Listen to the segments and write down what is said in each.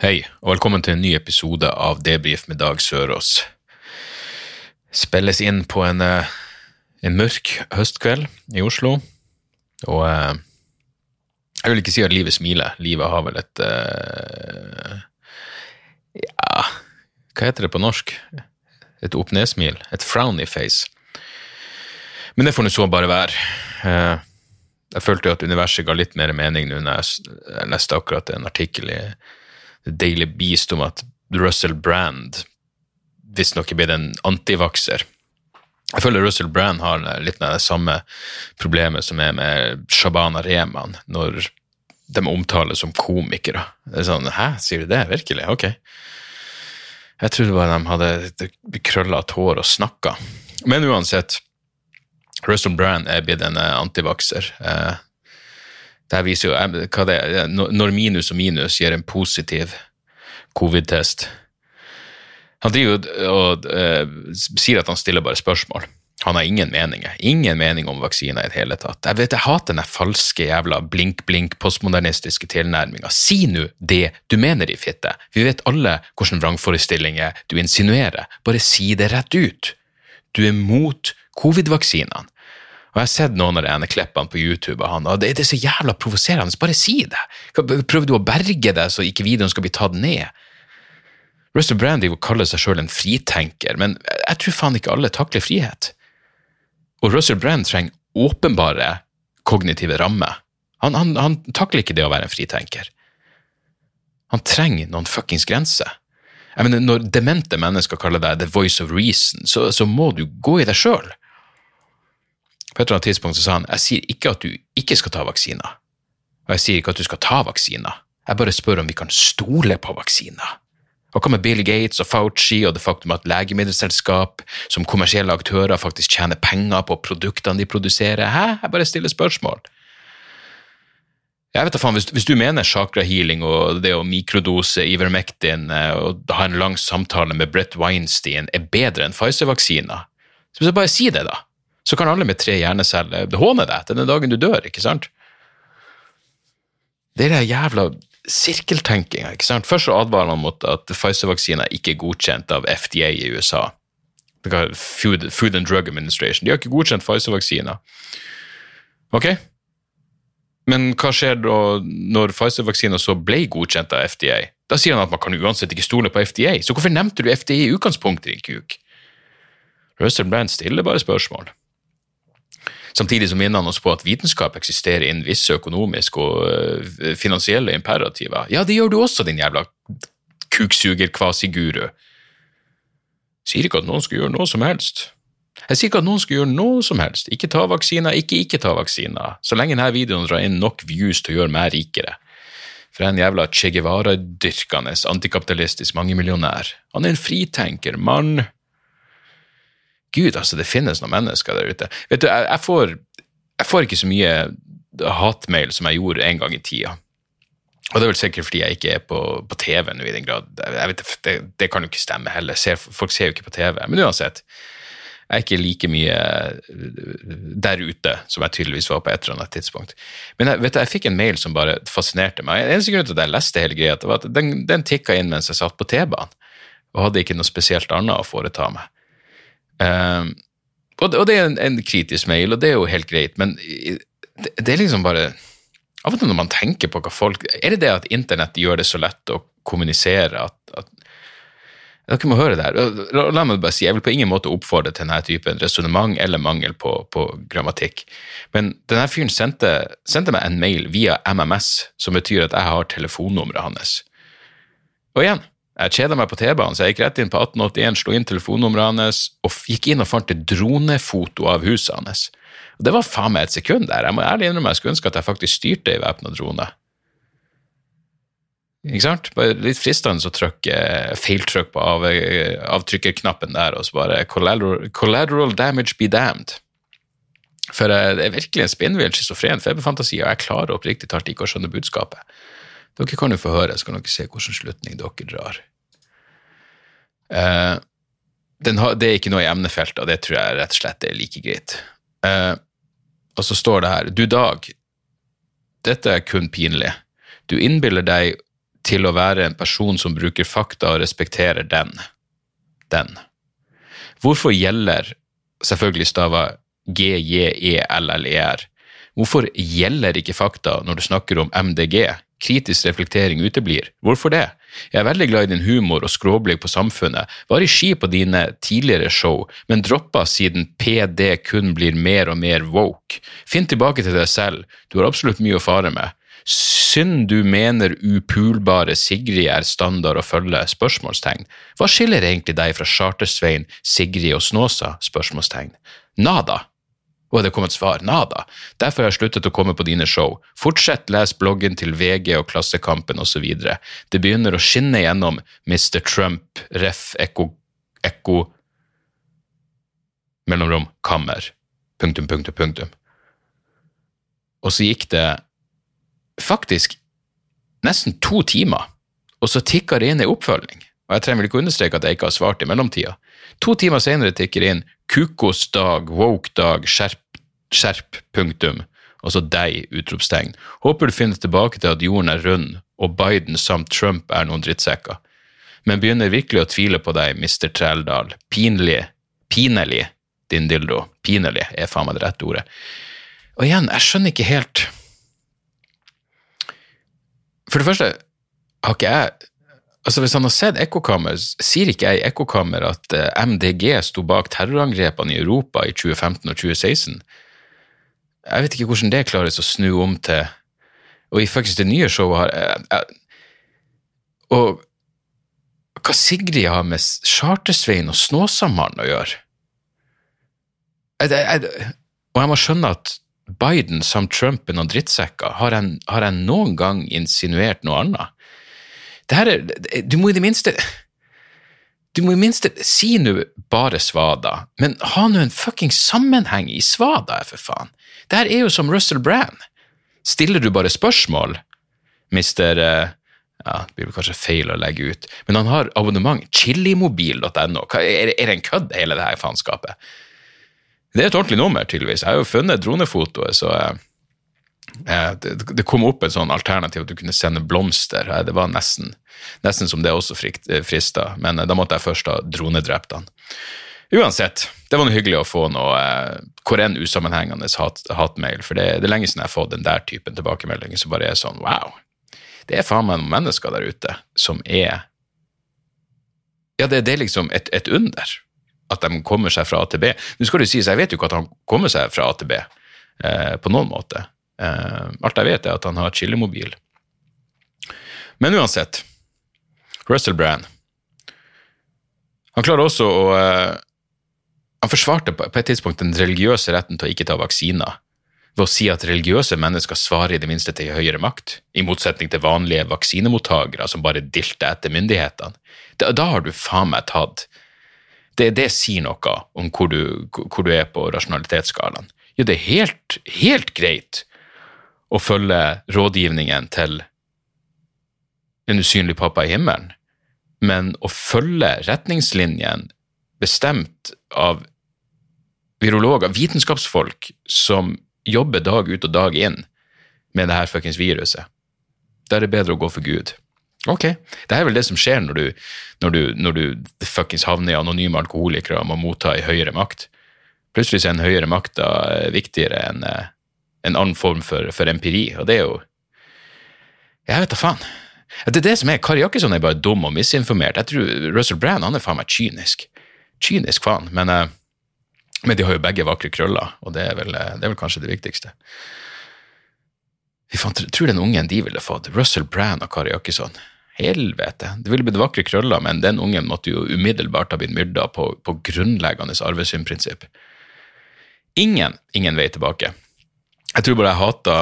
Hei, og velkommen til en ny episode av Debrif med Dag Sørås. Spilles inn på en, eh, en mørk høstkveld i Oslo, og eh, jeg vil ikke si at livet smiler. Livet har vel et eh, Ja, hva heter det på norsk? Et opp-ned-smil? Et frowny face. Men det får nå så bare være. Jeg følte jo at universet ga litt mer mening nå når jeg leste akkurat en artikkel i The Daily Beast om at Russell Brand visstnok er blitt en antivakser. Jeg føler Russell Brand har litt av det samme problemet som er med Shabana Rehman, når de omtales som komikere. Det er sånn, Hæ, sier du det? Virkelig? Ok. Jeg trodde bare de hadde krøllete hår og snakka. Men uansett, Russell Brand er blitt en eh, antivakser. Det viser jo hva det er. Når minus og minus gir en positiv covid-test. Han driver og uh, sier at han stiller bare spørsmål. Han har ingen meninger. Ingen mening om vaksiner i det hele tatt. Jeg vet, jeg hater den falske jævla blink-blink postmodernistiske tilnærminga. Si nå det du mener i fitte. Vi vet alle hvilke vrangforestillinger du insinuerer. Bare si det rett ut. Du er mot covid-vaksinene. Og jeg har sett noen av de ene klippene på YouTube av han, og det, er så jævla provoserende. Bare si det! Prøver du å berge deg så ikke videoen skal bli tatt ned? Russell Brand kaller seg sjøl en fritenker, men jeg tror faen ikke alle takler frihet. Og Russell Brand trenger åpenbare kognitive rammer. Han, han, han takler ikke det å være en fritenker. Han trenger noen fuckings grenser. Jeg mener, Når demente mennesker kaller deg the voice of reason, så, så må du gå i deg sjøl. På et eller annet tidspunkt så sa han jeg sier ikke at du ikke skal ta vaksiner. Og jeg sier ikke at du skal ta vaksiner. Jeg bare spør om vi kan stole på vaksiner. Og hva med Bill Gates og Fauci og det faktum at legemiddelselskap som kommersielle aktører faktisk tjener penger på produktene de produserer? Hæ? Jeg bare stiller spørsmål. Jeg vet da faen, hvis, hvis du mener chakra-healing og det å mikrodose Ivermectin eh, og ha en lang samtale med Brett Weinstein er bedre enn Pfizer-vaksiner, så bare si det, da. Så kan alle med tre hjerneceller håne deg til den dagen du dør, ikke sant? Det er den jævla sirkeltenkinga, ikke sant? Først så advarer han mot at Pfizer-vaksiner ikke er godkjent av FDA i USA. Food, Food and Drug Administration. De har ikke godkjent Pfizer-vaksiner. Ok? Men hva skjer da når Pfizer-vaksiner så ble godkjent av FDA? Da sier han at man kan uansett ikke stole på FDA, så hvorfor nevnte du FDA i utgangspunktet, din kuk? Russell Brand stiller bare spørsmål. Samtidig så minner han oss på at vitenskap eksisterer innen visse økonomiske og øh, finansielle imperativer. Ja, det gjør du også, din jævla kuksuger-kvasiguru. Sier ikke at noen skal gjøre noe som helst. Jeg sier ikke at noen skal gjøre noe som helst. Ikke ta vaksiner, ikke ikke ta vaksiner. Så lenge denne videoen drar inn nok views til å gjøre meg rikere. For en jævla Che Guevara-dyrkende, antikapitalistisk mangemillionær. Han er en fritenker, mann. Gud, altså, det finnes noen mennesker der ute. Vet du, jeg, jeg, får, jeg får ikke så mye hatmail som jeg gjorde en gang i tida. Og det er vel sikkert fordi jeg ikke er på, på TV nå i den grad. Jeg vet, det, det kan jo ikke stemme heller. Ser, folk ser jo ikke på TV. Men uansett, jeg er ikke like mye der ute som jeg tydeligvis var på et eller annet tidspunkt. Men jeg, vet du, jeg fikk en mail som bare fascinerte meg. En eneste grunn til at jeg leste hele greia, var at den, den tikka inn mens jeg satt på T-banen, og hadde ikke noe spesielt annet å foreta meg. Um, og, og det er en, en, kritisk mail, og det er jo helt greit, men det, det, er liksom bare Av og til når man tenker på hva folk Er det det at internett gjør det så lett å kommunisere at, at Dere må høre det her. La meg bare si, Jeg vil på ingen måte oppfordre til denne typen resonnement eller mangel på, på, grammatikk. Men denne fyren sendte, sendte, meg en mail via MMS, som betyr at jeg har telefonnummeret hans. Og igjen, jeg kjeda meg på T-banen, så jeg gikk rett inn på 1881, slo inn telefonnummeret hans og gikk inn og fant et dronefoto av huset hans. Og Det var faen meg et sekund der. Jeg må ærlig innrømme jeg skulle ønske at jeg faktisk styrte ei væpna drone. Ikke sant? Bare litt fristende å trykke feiltrykk på av, avtrykkerknappen der, og så bare collateral, collateral damage be damned. For eh, det er virkelig en spinnvill schizofren feberfantasi, og jeg klarer oppriktig talt ikke å skjønne budskapet. Dere kan jo få høre, så kan dere se hvilken slutning dere drar. Eh, har, det er ikke noe i emnefeltet, og det tror jeg rett og slett er like greit. Eh, og så står det her Du, Dag, dette er kun pinlig. Du innbiller deg til å være en person som bruker fakta og respekterer den. Den. Hvorfor gjelder selvfølgelig stava G-J-E-L-L-E-R? Hvorfor gjelder ikke fakta når du snakker om MDG? Kritisk reflektering uteblir. Hvorfor det? Jeg er veldig glad i din humor og skråblikk på samfunnet, var i ski på dine tidligere show, men droppa siden PD kun blir mer og mer woke. Finn tilbake til deg selv, du har absolutt mye å fare med. Synd du mener upulbare Sigrid er standard å følge? spørsmålstegn. Hva skiller egentlig deg fra Chartersvein, Sigrid og Snåsa? spørsmålstegn. Nada. Og det kommet svar? Nada. Derfor har jeg sluttet å komme på dine show. Fortsett les bloggen til VG og Klassekampen osv. Det begynner å skinne gjennom Mr. Trump, ref, ekko, ekko Mellomrom, kammer. Punktum, punktum, punktum. Og så gikk det faktisk nesten to timer, og så tikka det inn ei oppfølging. Og jeg trenger vel ikke understreke at jeg ikke har svart i mellomtida. To timer senere tikker det inn kukosdag, woke-dag, skjerp, skjerp, punktum, og så deg, utropstegn. Håper du finner tilbake til at jorden er rund, og Biden samt Trump er noen drittsekker. Men begynner virkelig å tvile på deg, Mr. Trældal. Pinlig, pinlig, din dildo. Pinlig er faen meg det rette ordet. Og igjen, jeg skjønner ikke helt for det første har ikke jeg Altså Hvis han har sett Ekkokammer, sier ikke jeg i Ekkokammer at eh, MDG sto bak terrorangrepene i Europa i 2015 og 2016? Jeg vet ikke hvordan det klares å snu om til Og i faktisk det nye showet har jeg, jeg, Og hva Sigrid har med Chartersveien og Snåsamannen å gjøre? Jeg, og jeg må skjønne at Biden samt Trump er noen drittsekker. Har jeg, har jeg noen gang insinuert noe annet? Her er, du må i det minste du må i minste si nå bare svada, men ha nå en fucking sammenheng i svada, for faen. Det her er jo som Russell Brand. Stiller du bare spørsmål, mister uh, ja, Det blir kanskje feil å legge ut, men han har abonnement chilimobil.no. Er, er det en kødd, hele det her faenskapet? Det er et ordentlig nummer, tydeligvis. Jeg har jo funnet dronefotoet, så eh, eh det, det, kom opp et sånn alternativ at du kunne sende blomster. Det var nesten, nesten som det også eh, frista, men eh, da måtte jeg først ha dronedrept han. Uansett, det var noe hyggelig å få noe eh, hvor enn usammenhengende hat, for det, det, er lenge siden jeg har fått den der typen tilbakemeldinger som bare er sånn wow. Det er faen meg noen mennesker der ute som er Ja, det, det er liksom et, et under at de kommer seg fra A til B. Nå skal det sies, Jeg vet jo ikke at han kommer seg fra A til B eh, på noen måte. Eh, alt jeg vet, er at han har chillemobil. Men uansett, Russell Brand Han klarer også å eh, Han forsvarte på, et tidspunkt den religiøse retten til å ikke ta vaksiner ved å si at religiøse mennesker svarer i det minste til høyere makt, i motsetning til vanlige vaksinemottakere som bare dilter etter myndighetene. Da, da har du faen meg tatt det, det sier noe om hvor du, hvor du er på rasjonalitetsskalaen. Ja, det er helt, helt greit å følge rådgivningen til en usynlig pappa i himmelen, men å følge retningslinjen bestemt av virologer, vitenskapsfolk som jobber dag ut og dag inn med det her fuckings viruset, da er det bedre å gå for Gud. Ok. Det er vel det som skjer når du, når du, når du fuckings havner i anonyme alkoholikere og må motta en høyere makt. Plutselig er en høyere makt da viktigere enn eh, en annen form for, for, empiri, og det er jo Jeg vet da faen. Det er det som er. Kari Jakkesson er bare dum og misinformert. Jeg tror Russell Brand han er faen meg kynisk. Kynisk faen. Men, eh, men de har jo begge vakre krøller, og det er vel, eh, det er vel kanskje det viktigste. Fy faen, tror den ungen de ville fått. Russell Brand og Kari Jakkesson. Helvete. Det ville blitt vakre krøller, men den ungen måtte jo umiddelbart ha blitt myrda på, på grunnleggende arvesyndprinsipp. Ingen, ingen vei tilbake. Jeg tror bare jeg hata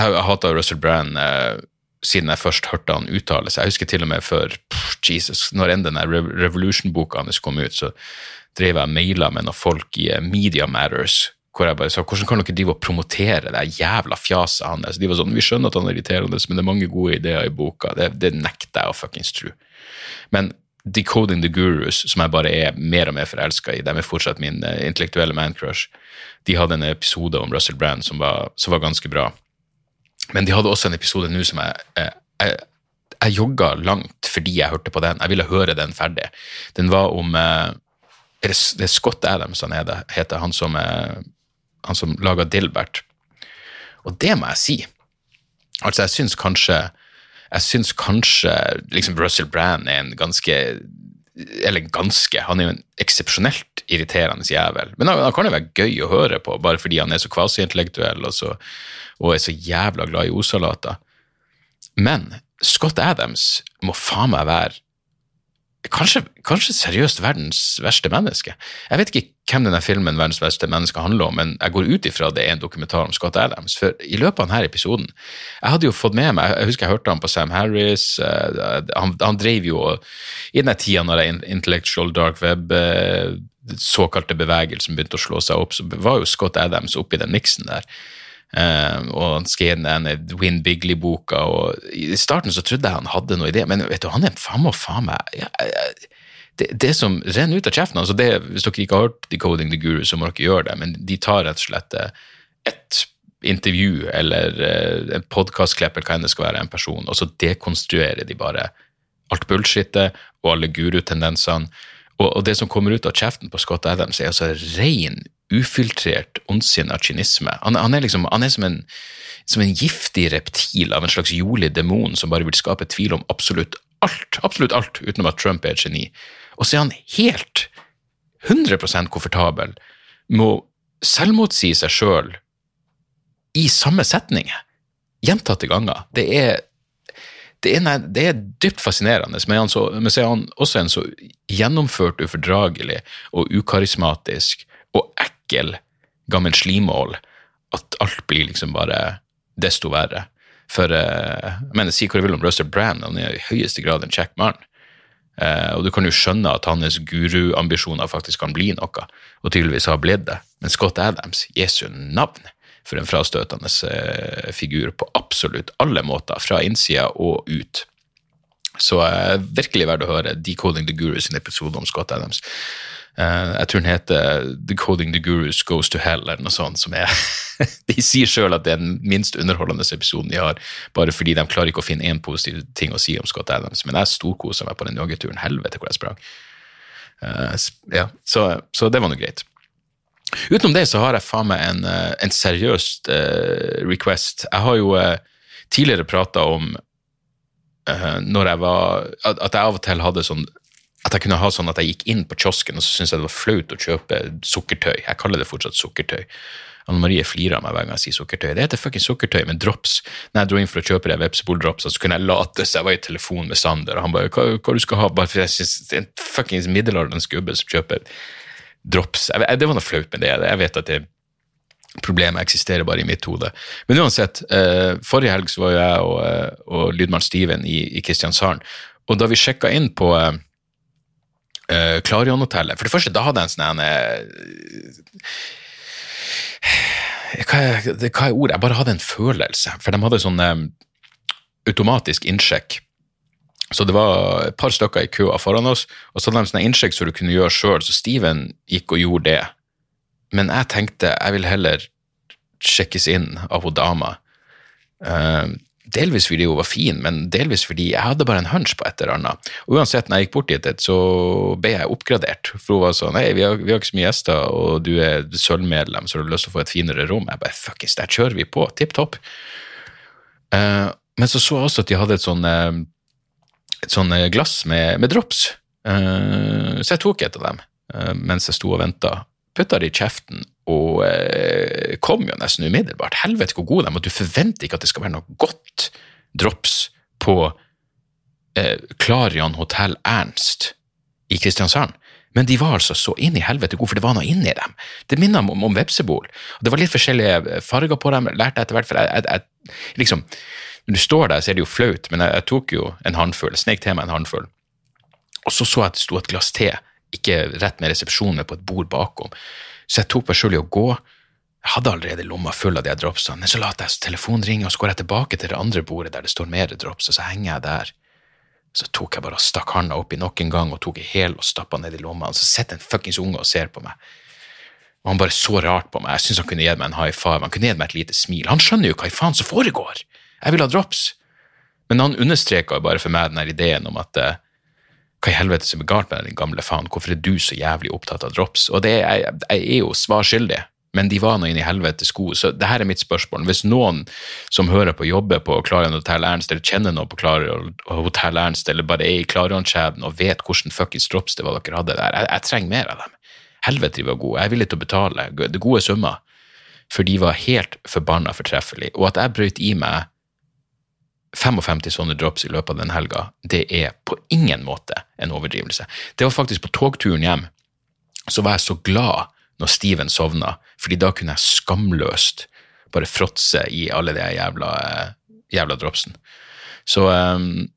jeg hata Russell Brand eh, siden jeg først hørte han uttale seg. Jeg husker til og med før pff, Jesus, når enn den Revolution-boka hans kom ut, så drev jeg og maila med noen folk i eh, Media Matters, hvor jeg bare sa hvordan kan dere drive og promotere det jævla fjaset hans? De var sånn, vi skjønner at han er irriterende, men det er mange gode ideer i boka. Det, det nekter jeg å fuckings tro. Men Decoding the Gurus, som jeg bare er mer og mer forelska i, de er fortsatt min eh, intellektuelle man-crush, de hadde en episode om Russell Brand som var, som var ganske bra. Men de hadde også en episode nå som jeg, jeg, jeg, jeg jogga langt fordi jeg hørte på den. Jeg ville høre den ferdig. Den var om eh, det, det er Scott Adams han heter, heter han som, eh, han som laga Dilbert. Og det må jeg si. Altså, jeg syns kanskje jeg syns kanskje liksom Russell Brand er en ganske Eller ganske, han er jo en eksepsjonelt irriterende jævel. Men han, han kan jo være gøy å høre på, bare fordi han er så kvasiintellektuell og, og er så jævla glad i osalater. Men Scott Adams må faen meg være Kanskje, kanskje seriøst verdens verste menneske. Jeg vet ikke hvem denne filmen Verdens verste menneske handler om, men jeg går ut ifra det er en dokumentar om Scott Adams. For i løpet av denne episoden Jeg hadde jo fått med meg Jeg husker jeg hørte han på Sam Harris. eh, Han, han drev jo I den tida når det intellectual dark web eh, såkalte bevegelsen begynte å slå seg opp, så var jo Scott Adams oppi den miksen der. Eh, og han skrev den Win Bigley-boka, og i starten så trodde jeg han hadde noe idé, men vet du, han er faen meg faen meg ja, det, det som renner ut av kjeften altså det, Hvis dere ikke har hørt Decoding the Guru, så må dere gjøre det, men de tar rett og slett eh, et intervju eller eh, en podkastklipp eller hva enn det skal være, en person, og så dekonstruerer de bare alt bullshitet og alle gurutendensene. Og, og det som kommer ut av kjeften på Scott Adams, er altså ren, ufiltrert ondsinna kynisme. Han, han er liksom, han er som en, som en giftig reptil av en slags jolig demon som bare vil skape tvil om absolutt alt, absolutt alt, utenom at Trump er et geni. Og så er han helt 100% komfortabel med å selvmotsi seg sjøl i samme setninger gjentatte ganger. Det er, det er, det er dypt fascinerende, men, så, men så er han også en så gjennomført ufordragelig og ukarismatisk og ekkel gammel slimål at alt blir liksom bare desto verre. For eh, jeg mener, si hva du vil om Russell Brand, han er i høyeste grad en kjekk mann. Eh, og du kan jo skjønne at hans guruambisjoner faktisk kan bli noe, og tydeligvis har blitt det. Men Scott Adams, Jesu navn, for en frastøtende eh, figur på absolutt alle måter, fra innsida og ut. Så virkelig verdt å høre Decoding the Guru sin episode om Scott Adams. Eh, jeg tror den heter The Coding the Gurus Goes to Hell, eller noe sånt. som er De sier sjøl at det er den minst underholdende episoden de har, bare fordi de klarer ikke å finne én positiv ting å si om Scott Adams. Men jeg storkosa meg på den joggeturen. Helvete hvor jeg sprang. Eh, ja, så, så det var nå greit. Utenom det så har jeg faen meg en, eh, en seriøst uh, request. Jeg har jo uh, tidligere prata om uh, når jeg var at, at jeg av og til hadde sånn at jeg kunne ha sånn at jeg gikk inn på kiosken og så syntes jeg det var flaut å kjøpe sukkertøy. Jeg kaller det fortsatt sukkertøy. Anne Marie flirer av meg hver gang jeg sier sukkertøy. Det heter fucking sukkertøy med drops. Når jeg dro inn for å kjøpe de Vepsebol-dropsa, så kunne jeg late så jeg var i telefon med Sander, og han bare hva, 'Hva du skal ha?' Bare for jeg synes det er en fuckings middelaldrende gubbe som kjøper drops. Jeg, det var noe flaut med det. Jeg vet at det problemet eksisterer bare i mitt hode. Men uansett, eh, forrige helg så var jo jeg og, eh, og lydmann Steven i, i Kristiansand, og da vi sjekka inn på eh, eh, Klarion-hotellet For det første, da hadde jeg en sånn eh, hva, hva er ordet? Jeg bare hadde en følelse. For de hadde sånn um, automatisk innsjekk. Så det var et par stykker i køa foran oss, og så hadde de sånn innsjekk som du kunne gjøre sjøl, så Steven gikk og gjorde det. Men jeg tenkte jeg vil heller sjekkes inn av hun dama. Eh, delvis fordi hun var fin, men delvis fordi jeg hadde bare en hunch på et eller annet. Og uansett, når jeg gikk bort dit, så ble jeg oppgradert. For hun var sånn Hei, vi vi har ikke så mye gjester, og du er sølvmedlem, så du har lyst til å få et finere rom. Jeg bare fuckings, der kjører vi på. Tipp topp. Uh, men så så jeg også at de hadde et sånn eh, et sånn eh, glass med, med drops. Uh, så jeg tok et av dem uh, mens jeg sto og venta. Putta det i kjeften og eh, kom jo nesten umiddelbart. Helvete hvor gode de er. Du forventer ikke at det skal være noe godt drops på eh, Klarion hotell Ernst i Kristiansand. Men de var altså så inn i helvete gode, for det var noe inni dem. Det minner om, om vepsebol. Det var litt forskjellige farger på dem, lærte jeg etter hvert. for jeg, jeg, jeg liksom, Når du står der, så er det jo flaut, men jeg, tok jo en håndfull, snek til meg en håndfull. Og så så jeg at det sto et glass te, ikke rett med resepsjonen, på et bord bakom. Så jeg tok meg sjøl i å gå. Jeg hadde allerede lomma full av de dropsene, men så lot jeg telefonen ringe, og så går jeg tilbake til det andre bordet der det står mer drops, og så henger jeg der. Så tok jeg bare og stakk handa oppi nok en gang og tok en hel og stappa ned i lomma, og så sitter en fuckings unge og ser på meg. Og han bare så rart på meg. Jeg syns han kunne gitt meg en high five, han kunne gitt meg et lite smil. Han skjønner jo hva i faen som foregår! Jeg vil ha drops! Men han understreka bare for meg den ideen om at eh, hva i helvete som er galt med den gamle faen, hvorfor er du så jævlig opptatt av drops? Og det, jeg, jeg er jo svar skyldig, men de var nå inn i helvete sko, så det her er mitt spørsmål. Hvis noen som hører på, jobber på Clarion Hotel Ernst, eller kjenner noen på Clarion Hotel Ernst, eller bare er i Klarionskjeden og vet hvordan fuckings drops det var dere hadde der, jeg, jeg trenger mer av dem. Helvete, de var gode. Jeg er villig til å betale det gode summer, for de var helt forbanna fortreffelige. Og at jeg brøt i meg 55 sånne drops i løpet av den helga, det er på ingen måte en overdrivelse. Det var faktisk på togturen hjem, så var jeg så glad når Steven sovna, fordi da kunne jeg skamløst bare fråtse i alle de jævla, eh, jævla dropsen. Så, um,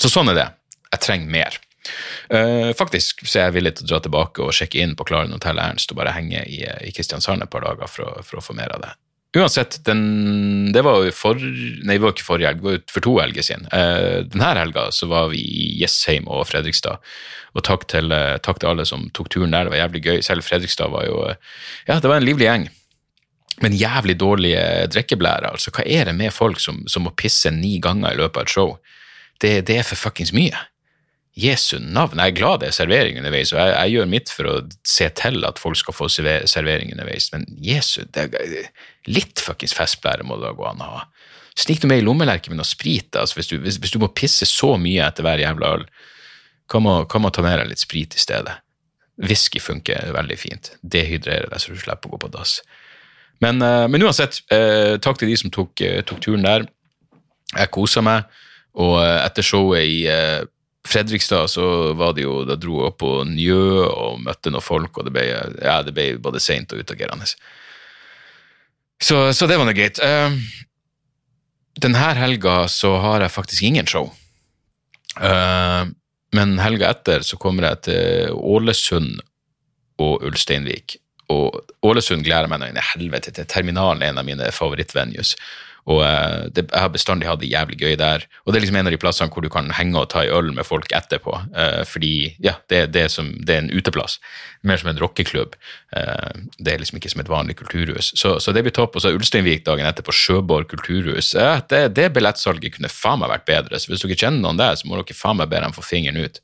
så sånn er det. Jeg trenger mer. Uh, faktisk så er jeg villig til å dra tilbake og sjekke inn på Klaren hotell Ernst og bare henge i, i Kristiansand et par dager for, for å få mer av det. Uansett, den, det var jo for Nei, det var ikke forrige helg, det var for to helger siden. Eh, denne helga var vi i Jessheim og Fredrikstad. Og takk til, uh, takk til, alle som tok turen der, det var jævlig gøy. Selv Fredrikstad var jo uh, Ja, det var en livlig gjeng. Men jævlig dårlige drikkeblærer. Altså, hva er det med folk som, som, må pisse ni ganger i løpet av et show? Det, det er for fuckings mye. Jesu navn. Jeg er glad det er servering underveis, og jeg, jeg, gjør mitt for å se til at folk skal få servering underveis, men Jesu, det er, litt fuckings festblære må det da gå an å ha. Snik noe med i lommelerken med noe sprit, altså, hvis, du, hvis, hvis, du, må pisse så mye etter hver jævla øl, man, kan ta med deg litt sprit i stedet. Whisky funker veldig fint. Dehydrerer deg så du slipper å gå på dass. Men, uh, men uansett, uh, takk til de som tok, uh, tok turen der. Jeg kosa meg, og etter showet i Fredrikstad så var det jo, da dro jeg opp på Njø og møtte noen folk, og det ble, ja, det ble både seint og utagerende. Så, så, det var nå greit. Uh, denne helga så har jeg faktisk ingen show. Uh, men helga etter så kommer jeg til Ålesund og Ulsteinvik. Og Ålesund gleder jeg meg nå inn i helvete til. Terminalen er en av mine favorittvenues. Og uh, det, jeg har bestandig hatt det jævlig gøy der. Og det er liksom en av de plassene hvor du kan henge og ta en øl med folk etterpå. Uh, fordi ja, det, det, er som, det, er en uteplass. Mer som en rockeklubb. Uh, det er liksom ikke som et vanlig kulturhus. Så, så det blir topp. Og så Ulsteinvik dagen etter på Sjøborg kulturhus. Ja, det, det billettsalget kunne faen meg vært bedre. Så hvis dere kjenner noen der, så må dere faen meg be dem få fingeren ut.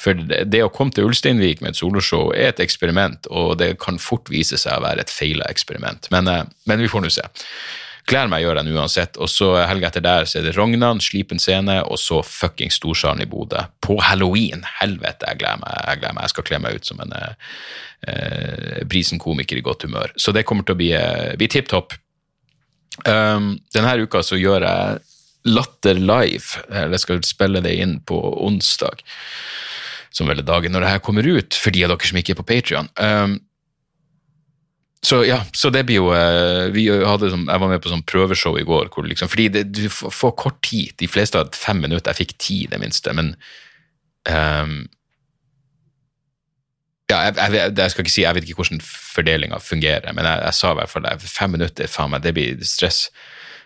For det å komme til Ulsteinvik med et soloshow er et eksperiment, og det kan fort vise seg å være et feila eksperiment. Men, men vi får nå se. Gleder meg å gjøre den uansett. Og så helga etter der så er det Rognan, Slipen scene, og så fuckings Storsalen i Bodø. På halloween! Helvete, jeg gleder meg. Jeg, gleder meg. jeg skal kle meg ut som en eh, Brisen-komiker i godt humør. Så det kommer til å bli, eh, bli tipp topp. Um, denne uka så gjør jeg Latter live. Jeg skal spille det inn på onsdag, som vel er dagen når det her kommer ut, for de av dere som ikke er på Patrion. Um, så ja, så det blir jo eh, som, Jeg var med på sånn prøveshow i går. Hvor liksom, fordi det, du får kort tid. De fleste hadde fem minutter. Jeg fikk ti, det minste. Men um, ja, jeg, jeg, jeg, skal ikke si, jeg vet ikke hvordan fordelinga fungerer, men jeg, jeg, sa i hvert fall. Fem minutter, faen meg, det blir stress.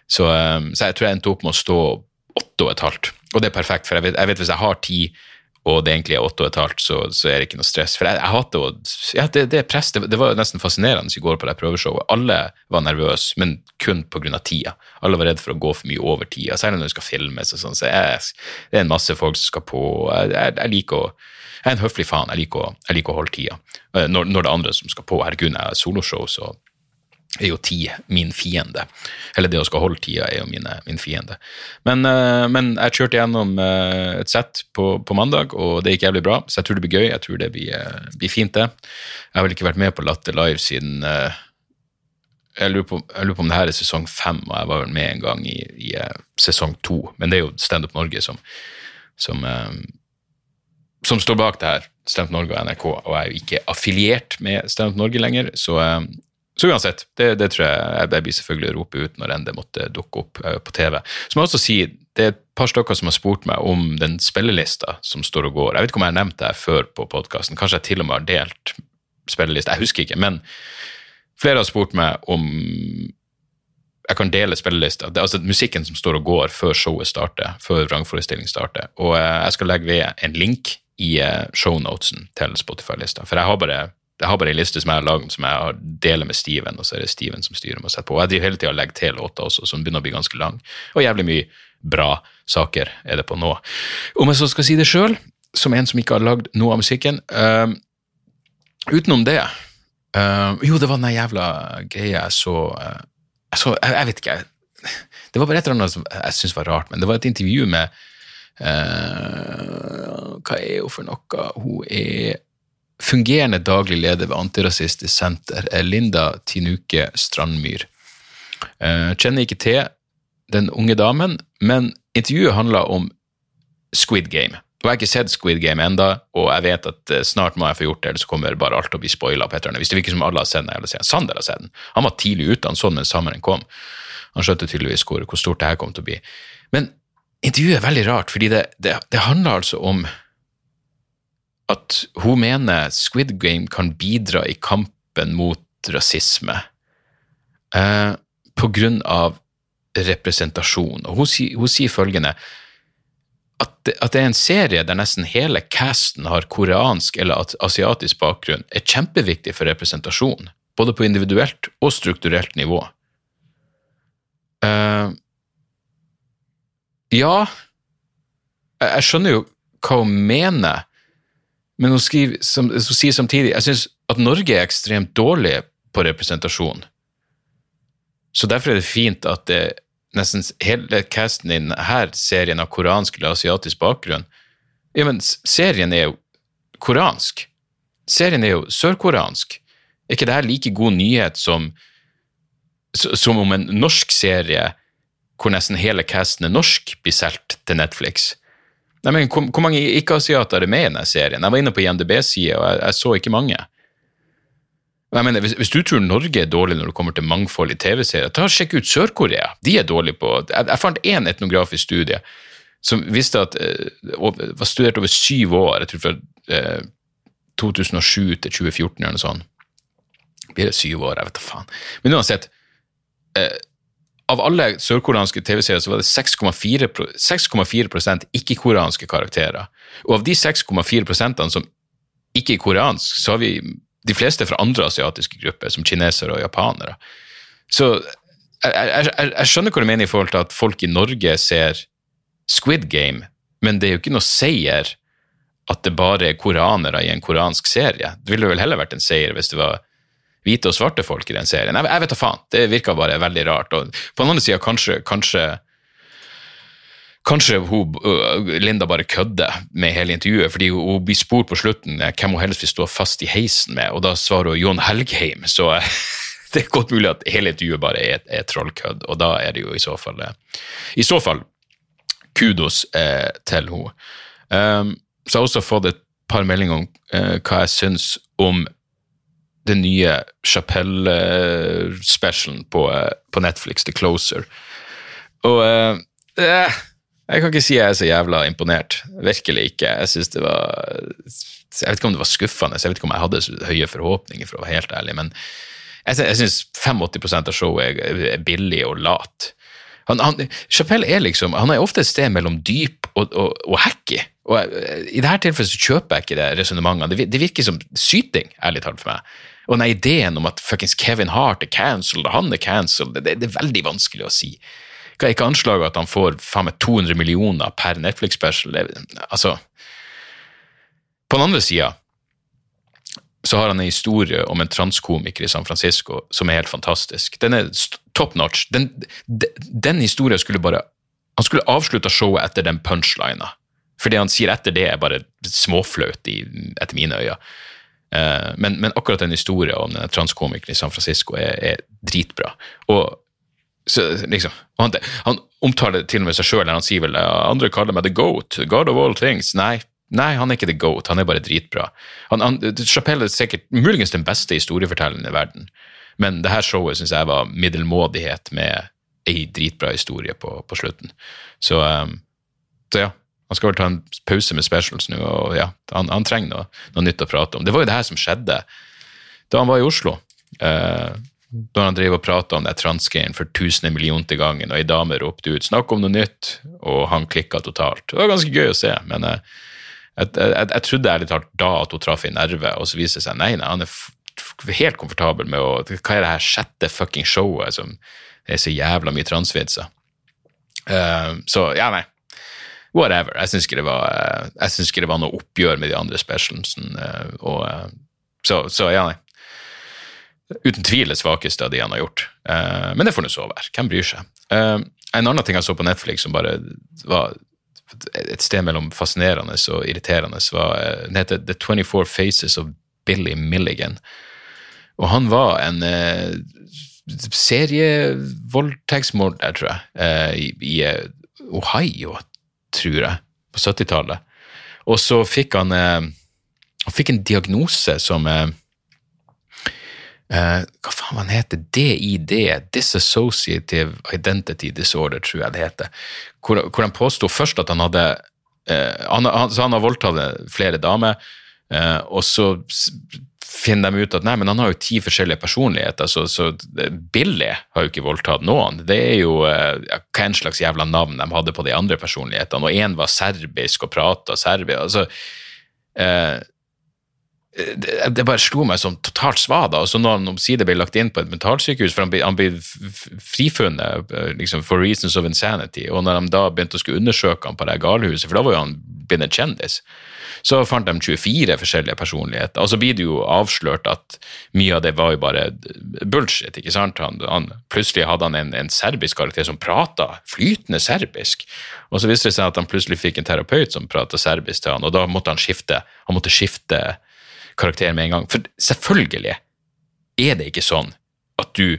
Så, um, så jeg tror jeg endte opp med å stå åtte og et halvt. Og det er perfekt, for jeg vet, jeg vet hvis jeg har tid og det egentlig er åtte og et halvt, så, så er det ikke noe stress. For jeg, jeg hater å Ja, det, det press. Det, det, var nesten fascinerende i går på det prøveshowet. Alle var nervøse, men kun pga. tida. Alle var redd for å gå for mye over tida, særlig når det skal filmes og sånn. Så jeg, det er en masse folk som skal på. Jeg, jeg, jeg liker å jeg er en høflig faen. Jeg liker å, jeg liker å holde tida. Eh, når, når, det er andre som skal på. Herregud, jeg har soloshow, så er jo tid min fiende. Eller det å skal holde tida er jo mine, min fiende. Men, uh, men, jeg kjørte gjennom uh, et sett på, på, mandag, og det gikk jævlig bra. Så jeg tror det blir gøy. Jeg tror det blir, uh, blir fint, det. Jeg har vel ikke vært med på Latter Live siden jeg lurer, på, jeg lurer, på, om det her er sesong fem, og jeg var vel med en gang i, i sesong to. Men det er jo Standup Norge som, som, som, står bak det her. Standup Norge og NRK, og jeg er jo ikke affiliert med Standup Norge lenger, så så uansett, det, det tror jeg jeg blir selvfølgelig å rope ut når enn det måtte dukke opp eh, på TV. Så må jeg også si, det er et par stykker som har spurt meg om den spillelista som står og går. Jeg vet ikke om jeg har nevnt det før på podkasten, kanskje jeg til og med har delt spillelista, jeg husker ikke. Men flere har spurt meg om jeg kan dele spillelista. Det er altså musikken som står og går før showet starter, før vrangforestillingen starter. Og eh, jeg skal legge ved en link i eh, shownotesen til Spotify-lista, for jeg har bare jeg har bare en liste som jeg har laget, som jeg deler med Steven, og så er det Steven som styrer meg og setter på. Og jeg driver hele tida og legger til låter også, som begynner å bli ganske lang. Og jævlig mye bra saker er det på nå. Om jeg så skal si det sjøl, som en som ikke har lagd noe av musikken uh, Utenom det uh, Jo, det var den jævla greia jeg så, uh, jeg, så jeg, jeg, vet ikke. Det var bare et eller annet som jeg syntes var rart, men det var et intervju med Hva er hun for noe? Hun er fungerende daglig leder ved Antirasistisk Senter, er Linda Tinuke Strandmyr. kjenner ikke til den unge damen, men intervjuet handla om Squid Game. Jeg har ikke sett Squid Game enda, og jeg vet at eh, snart må jeg få gjort det, ellers kommer bare alt til å bli spoila. Hvis det virker som alle har sett den, Sander har sett den. Han var tidlig ute, han så den mens sommeren kom. Han skjønte tydeligvis hvor, hvor stort det her kom til å bli. Men intervjuet er veldig rart, fordi det, det, det handler altså om at hun mener Squid Game kan bidra i kampen mot rasisme eh, på grunn av representasjon. Og hun, hun sier følgende at det, at det, er en serie der nesten hele casten har koreansk eller asiatisk bakgrunn, er kjempeviktig for representasjon, både på individuelt og strukturelt nivå. Uh, ja, jeg, skjønner jo hva hun mener, men hun, skriver, som, hun sier samtidig jeg syns at Norge er ekstremt dårlig på representasjon. Så derfor er det fint at det nesten hele casten i denne serien av koransk eller asiatisk bakgrunn Ja, men serien er jo koransk. Serien er jo sørkoransk. Er ikke det her like god nyhet som, som om en norsk serie hvor nesten hele casten er norsk, blir solgt til Netflix? Nei, men Hvor, hvor mange ikke-asiater er med i denne serien? Jeg var inne på IMDb-sida, og jeg, jeg så ikke mange. Mener, hvis, hvis, du tror Norge er dårlig når det kommer til mangfold i TV-serier, ta og sjekk ut Sør-Korea. De er dårlige på Jeg, jeg fant én etnografisk studie som visste at og var studert over syv år, jeg tror fra eh, 2007 til 2014 eller noe sånt. Blir det syv år? Jeg vet da faen. Men uansett uh, Av alle sørkoreanske TV-serier så var det 6,4% ikke-koreanske karakterer. Og av de 6,4% som ikke er koreansk, så har vi de fleste fra andre asiatiske grupper, som kinesere og japanere. Så jeg, jeg, jeg, skjønner hva du mener i forhold til at folk i Norge ser Squid Game, men det er jo ikke noe seier at det bare er koranere i en koransk serie. Det ville vel heller vært en seier hvis det var hvite og svarte folk i den serien. Jeg, jeg vet da faen. Det virka bare veldig rart. Og på den andre sida, kanskje, kanskje Kanskje hun, Linda bare kødder med hele intervjuet, fordi hun blir spurt på slutten hvem hun helst vil stå fast i heisen med, og da svarer hun Jon Helgheim. Så det er godt mulig at hele intervjuet bare er, er trollkødd, og da er det jo i så fall I så fall kudos eh, til henne. Um, så jeg har også fått et par meldinger om eh, hva jeg syns om den nye Chapelle-specialen på, eh, på, Netflix, The Closer. Og eh, eh jeg kan ikke si jeg er så jævla imponert. Virkelig ikke. Jeg synes det var Jeg vet ikke om det var skuffende, jeg vet ikke om jeg hadde høye forhåpninger, for å være helt ærlig, men jeg, jeg syns 85% av showet er, billig og lat. Han, han, Chapelle er liksom Han er ofte et sted mellom dyp og, og, og hacky. Og I dette tilfellet så kjøper jeg ikke det resonnementet. Det virker som syting, ærlig talt for meg. Og den ideen om at fuckings Kevin Hart er cancelled, og han er cancelled, det, det, er veldig vanskelig å si. Hva er ikke anslaget at han får faen meg 200 millioner per Netflix-special? Altså På den andre sida så har han en historie om en transkomiker i San Francisco som er helt fantastisk. Den er top notch. Den, den, den historien skulle bare Han skulle avslutta showet etter den punchlina. For det han sier etter det, er bare småflaut etter mine øyne. Uh, men, men, akkurat den historien om denne transkomikeren i San Francisco er, er dritbra. Og så, liksom, han, han, omtaler til og med seg sjøl, han sier vel andre kaller meg the goat, god of all things. Nei, nei, han er ikke the goat, han er bare dritbra. Han, han, Chapelle er sikkert muligens den beste historiefortelleren i verden, Men det her showet syns jeg var middelmådighet med ei dritbra historie på, på slutten. Så, um, så ja, han skal vel ta en pause med specials nå, og ja, han, han trenger noe, noe, nytt å prate om. Det var jo det her som skjedde da han var i Oslo. Eh, da han drev og prater om det transgame for tusende til gangen, og ei dame ropte ut 'snakk om noe nytt', og han klikka totalt. Det var ganske gøy å se, men uh, jeg, jeg, jeg, trodde ærlig talt da at hun traff en nerve, og så viser det seg nei, nei, han er helt komfortabel med å Hva er det her sjette fucking showet som er så jævla mye transvitser? Uh, så ja, nei. Whatever. Jeg syns ikke, ikke, det var noe oppgjør med de andre specialsene. Uh, så, så, ja, nei uten tvil det svakeste av de han har gjort. Men det får nå så være. Hvem bryr seg? En annen ting jeg så på Netflix som bare var et sted mellom fascinerende og irriterende, var Den heter The 24 Faces of Billy Milligan. Og han var en serievoldtektsmorder, tror jeg, i Ohio, tror jeg, på 70-tallet. Og så fikk han, han fikk en diagnose som Uh, hva faen han heter DID, Disassociative Identity Disorder, tror jeg det heter. Hvor, hvor han påsto først at han hadde han, han, han, har voldtatt flere damer, og så finner de ut at nei, men han har jo ti forskjellige personligheter, så, så Billy har jo ikke voldtatt noen. Det er jo hva en slags jævla navn de hadde på de andre personlighetene, og én var serbisk og prata serbisk. altså det, det, bare slo meg som totalt svada. Og så når han omsider ble lagt inn på et mentalsykehus, for han ble, han ble frifunnet liksom, for reasons of insanity, og når de da begynte å skulle undersøke han på det galehuset, for da var jo han blitt en kjendis, så fant de 24 forskjellige personligheter. Og så blir det jo avslørt at mye av det var jo bare bullshit. ikke sant? Han, han, plutselig hadde han en, en serbisk karakter som prata flytende serbisk. Og så viste det seg at han plutselig fikk en terapeut som prata serbisk til han, og da måtte han skifte. Han måtte skifte karakter med en gang. For selvfølgelig er det ikke sånn at du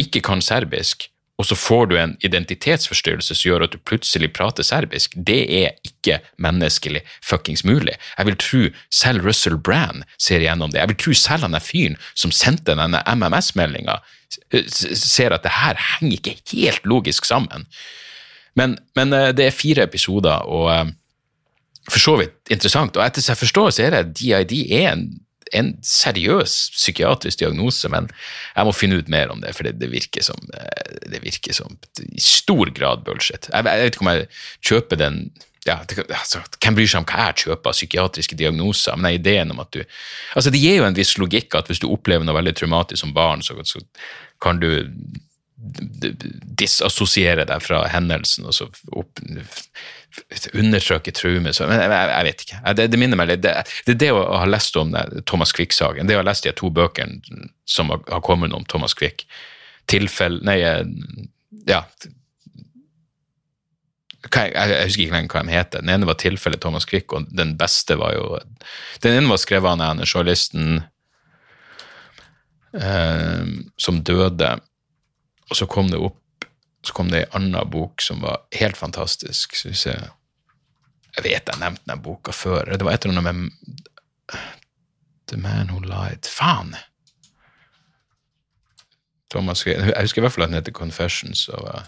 ikke kan serbisk, og så får du en identitetsforstyrrelse som gjør at du plutselig prater serbisk. Det er ikke menneskelig fuckings mulig. Jeg vil tro selv Russell Brand ser igjennom det. Jeg vil tro selv han er fyren som sendte denne MMS-meldinga, ser at det her henger ikke helt logisk sammen. Men, men eh, det er fire episoder, og eh, for så vidt interessant. Og etter jeg forstår, så er det DID er en, en, seriøs psykiatrisk diagnose, men jeg må finne ut mer om det, for det, det, virker, som, eh, det virker som i stor grad bullshit. Jeg, jeg vet ikke om jeg kjøper den ja, altså, Hvem bryr seg om hva jeg kjøper av psykiatriske diagnoser? Men ideen om at du altså Det gir jo en viss logikk at hvis du opplever noe veldig traumatisk som barn, så, så kan du disassosiere deg fra hendelsen og så opp, undersøke Men jeg, jeg, vet ikke. Det, det, minner meg litt Det, er det å ha lest om det, Thomas Quick-saken. Det å ha lest de to bøkene som har, kommet om Thomas Quick. Tilfell Nei, eh, ja jeg, jeg, husker ikke lenger hva de heter. Den ene var tilfellet Thomas Quick, og den beste var jo Den ene var skrevet av journalisten eh, som døde, og så kom det opp så kom det ei anna bok som var helt fantastisk. synes ser Jeg vet jeg nevnte den boka før. Det var et eller annet med The Man Who Lied Faen! Thomas, jeg husker i hvert fall at den heter Confessions. Og,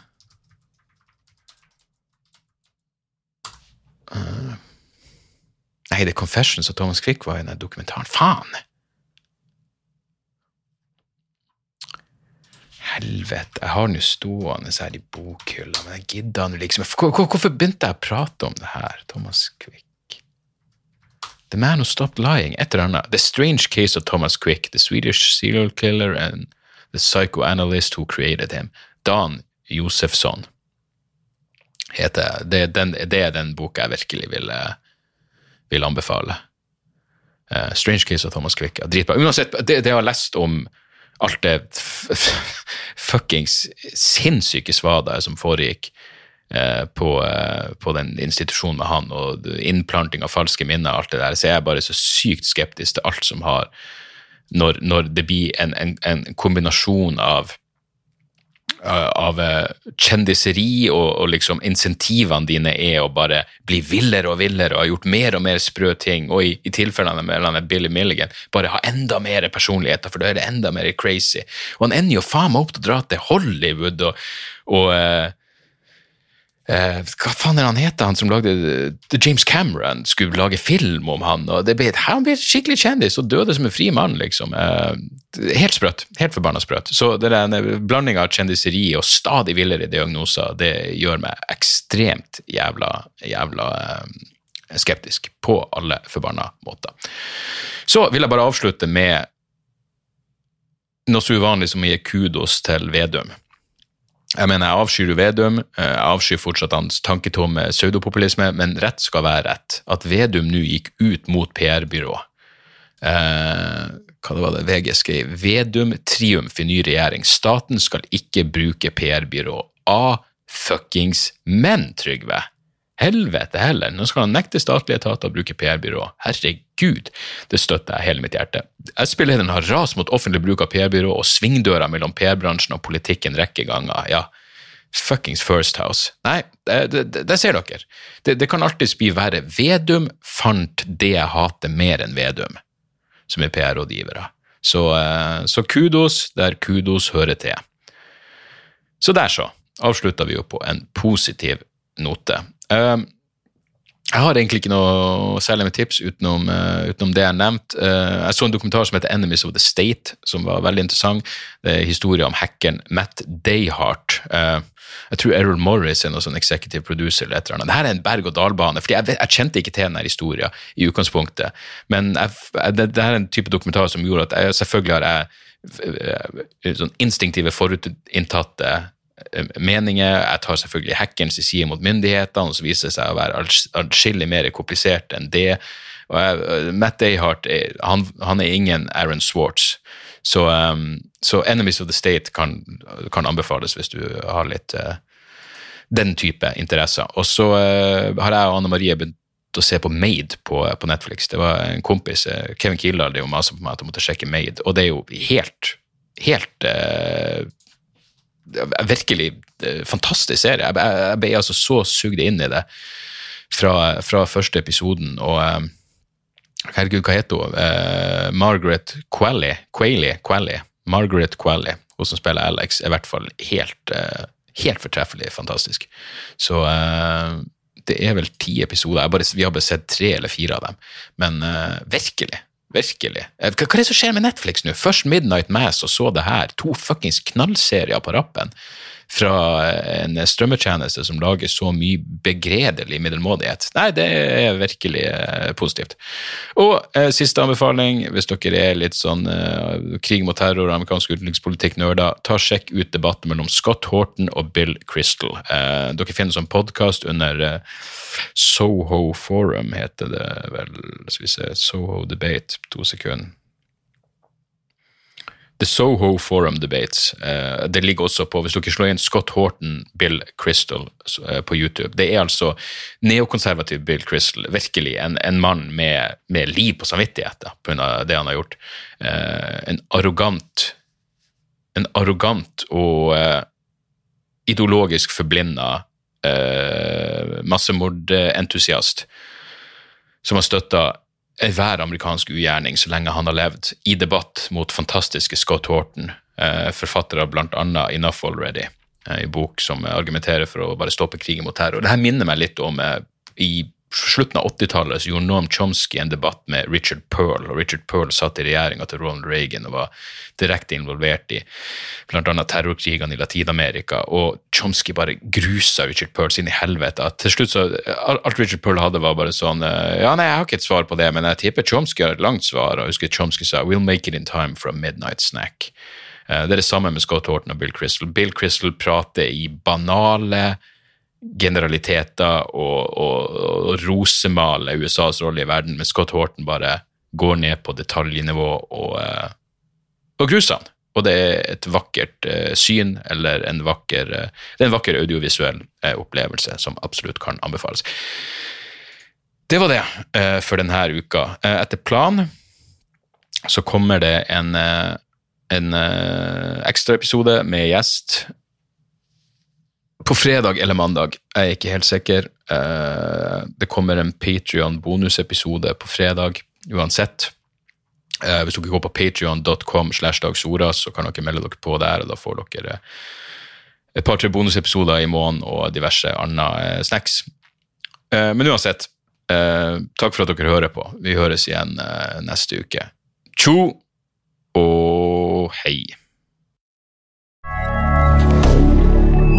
uh, nei, det er Confessions og Thomas Quick var i den dokumentaren. Faen! Helvete, jeg har nå stående her i bokhylla, men jeg gidder nå liksom Hvorfor begynte jeg å prate om det her, Thomas Quick? The Man Who Stopped Lying, et eller annet. The Strange Case of Thomas Quick, The Swedish Serial Killer and The Psychoanalyst Who Created Him. Dan Josefsson heter det. Den, det er den boka jeg virkelig vil, vil anbefale. Uh, Strange Case of Thomas Quick. Uansett, det, det jeg har lest om alt det fuckings sinnssyke svadaet som foregikk eh, på, eh, på, den institusjonen med han, og innplanting av falske minner og alt det der, så jeg er bare så sykt skeptisk til alt som har Når, når det blir en, en, en kombinasjon av av eh, kjendiseri, og, og liksom insentivene dine er å bare bli villere og villere og ha gjort mer og mer sprø ting, og i, i tilfellene med, Billy Milligan, bare ha enda mer personligheter, for da er det enda mer crazy. Og han ender jo faen meg opp til å dra til Hollywood og, og eh, Eh, hva faen er han heter, han som lagde The James Cameron skulle lage film om han, og ble, han ble skikkelig kjendis og døde som en fri mann, liksom. Eh, helt sprøtt. Helt forbanna sprøtt. Så der blandinga av kjendiseri og stadig villere diagnoser, det gjør meg ekstremt jævla, jævla eh, skeptisk på alle forbanna måter. Så vil jeg bare avslutte med noe så uvanlig som å gi kudos til Vedum. Jeg mener, jeg avskyr Vedum, eh, jeg avskyr fortsatt hans tanketomme pseudopopulisme, men rett skal være rett. At Vedum nå gikk ut mot PR-byrå. Eh, hva det var det VG skrev? Vedum triumf i ny regjering. Staten skal ikke bruke PR-byrå. A fuckings men, Trygve. Helvete heller, nå skal han nekte statlige etater å bruke PR-byrå. Herregud, det støtter jeg hele mitt hjerte. SP-lederen har rast mot offentlig bruk av PR-byrå og svingdøra mellom PR-bransjen og politikken rekke ganger. Ja, fuckings First House. Nei, det, det, det ser dere. Det, det kan alltids bli verre. Vedum fant det jeg hater mer enn Vedum, som er PR-rådgivere. Så, eh, så kudos der kudos hører til. Så der, så, avslutta vi jo på en positiv note. Uh, jeg har egentlig ikke noe særlig med tips utenom, uh, utenom det jeg har nevnt. Uh, jeg så en dokumentar som heter 'Enemies of the State', som var veldig interessant. Det er historie om hackeren Matt Dayhart. Uh, jeg tror Errol Morris er noen sånn executive producer. eller et eller annet. Dette er en berg-og-dal-bane. for jeg, jeg, kjente ikke til denne historien i utgangspunktet. Men jeg, det, det, er en type dokumentar som gjorde at jeg, selvfølgelig har jeg sånn instinktive forutinntatte meninger. Jeg tar selvfølgelig hackerens side mot myndighetene, og så viser det seg å være atskillig mer komplisert enn det. Og jeg, eh, Matt Dayhart han, han, er ingen Aaron Swartz. Så, um, så, Enemies of the State kan, kan, anbefales hvis du har litt uh, den type interesser. Og så uh, har jeg og Anne Marie begynt å se på Made på, på Netflix. Det var en kompis, uh, Kevin Kildahl, det maste på meg at jeg måtte sjekke Made, og det er jo helt, helt virkelig eh, fantastisk serie. Jeg, jeg, ble altså så sugd inn i det fra, fra første episoden. og um, Herregud, hva heter hun? Uh, Margaret Qualley. Qualley, Qualley. Margaret Qualley, hun som spiller Alex, er i hvert fall helt, uh, helt fortreffelig fantastisk. Så uh, det er vel ti episoder. Bare, vi har bare sett tre eller fire av dem. Men virkelig, Virkelig. Eh, hva, hva er det som skjer med Netflix nå? Først Midnight Mass og så det her. To fuckings knallserier på rappen fra en strømmetjeneste som lager så mye begredelig middelmådighet. Nei, det er virkelig eh, positivt. Og eh, siste anbefaling, hvis dere er litt sånn eh, krig mot terror og amerikansk utenrikspolitikk-nerder, ta sjekk ut debatten mellom Scott Horton og Bill Crystal. Eh, dere finner sånn podkast under eh, Soho Forum heter det vel. Skal vi se Soho Debate, to sekunder. The Soho Forum Debates. Uh, det ligger også på, hvis dere slår inn Scott Horton, Bill Crystal uh, på YouTube. Det er altså neokonservativ Bill Crystal, virkelig en, en mann med, med, liv på samvittighet pga. det han har gjort. Uh, en arrogant en arrogant og ideologisk forblinda massemordentusiast som har støtta enhver amerikansk ugjerning så lenge han har levd, i debatt mot fantastiske Scott Horton, forfatter av bl.a. Enough Already, en i bok som argumenterer for å bare stoppe krigen mot terror. Dette minner meg litt om i slutten av 80-tallet gjorde Noam Chomsky en debatt med Richard Pearl, og Richard Pearl satt i regjeringa til Ronald Reagan og var direkte involvert i bl.a. terrorkrigene i Latin-Amerika, og Chomsky bare grusa Richard Pearl sin i helvete. Til slutt så, Alt Richard Pearl hadde, var bare sånn eh, Ja, nei, jeg har ikke et svar på det, men jeg tipper Chomsky har et langt svar, og jeg husker Chomsky sa We'll make it in time for a midnight snack. Eh, det er det samme med Scott Horton og Bill Crystal. Bill Crystal prater i banale generaliteter og, og, og rosemale USAs rolle i verden, men Scott Horton bare går ned på detaljnivå og, eh, og gruser han. Og det er et vakkert uh, syn, eller en vakker, uh, det er en vakker audiovisuell opplevelse som absolutt kan anbefales. Det var det for denne uka. etter planen så kommer det en, en ekstraepisode med gjest på fredag eller mandag. Jeg er ikke helt sikker. Eh, det kommer en Patrion-bonusepisode på fredag uansett. Eh, hvis dere går på patrion.com, slash så kan dere melde dere på der. og Da får dere et par-tre bonusepisoder i måneden og diverse andre snacks. Men uansett, takk for at dere hører på. Vi høres igjen neste uke. Tjo og hei.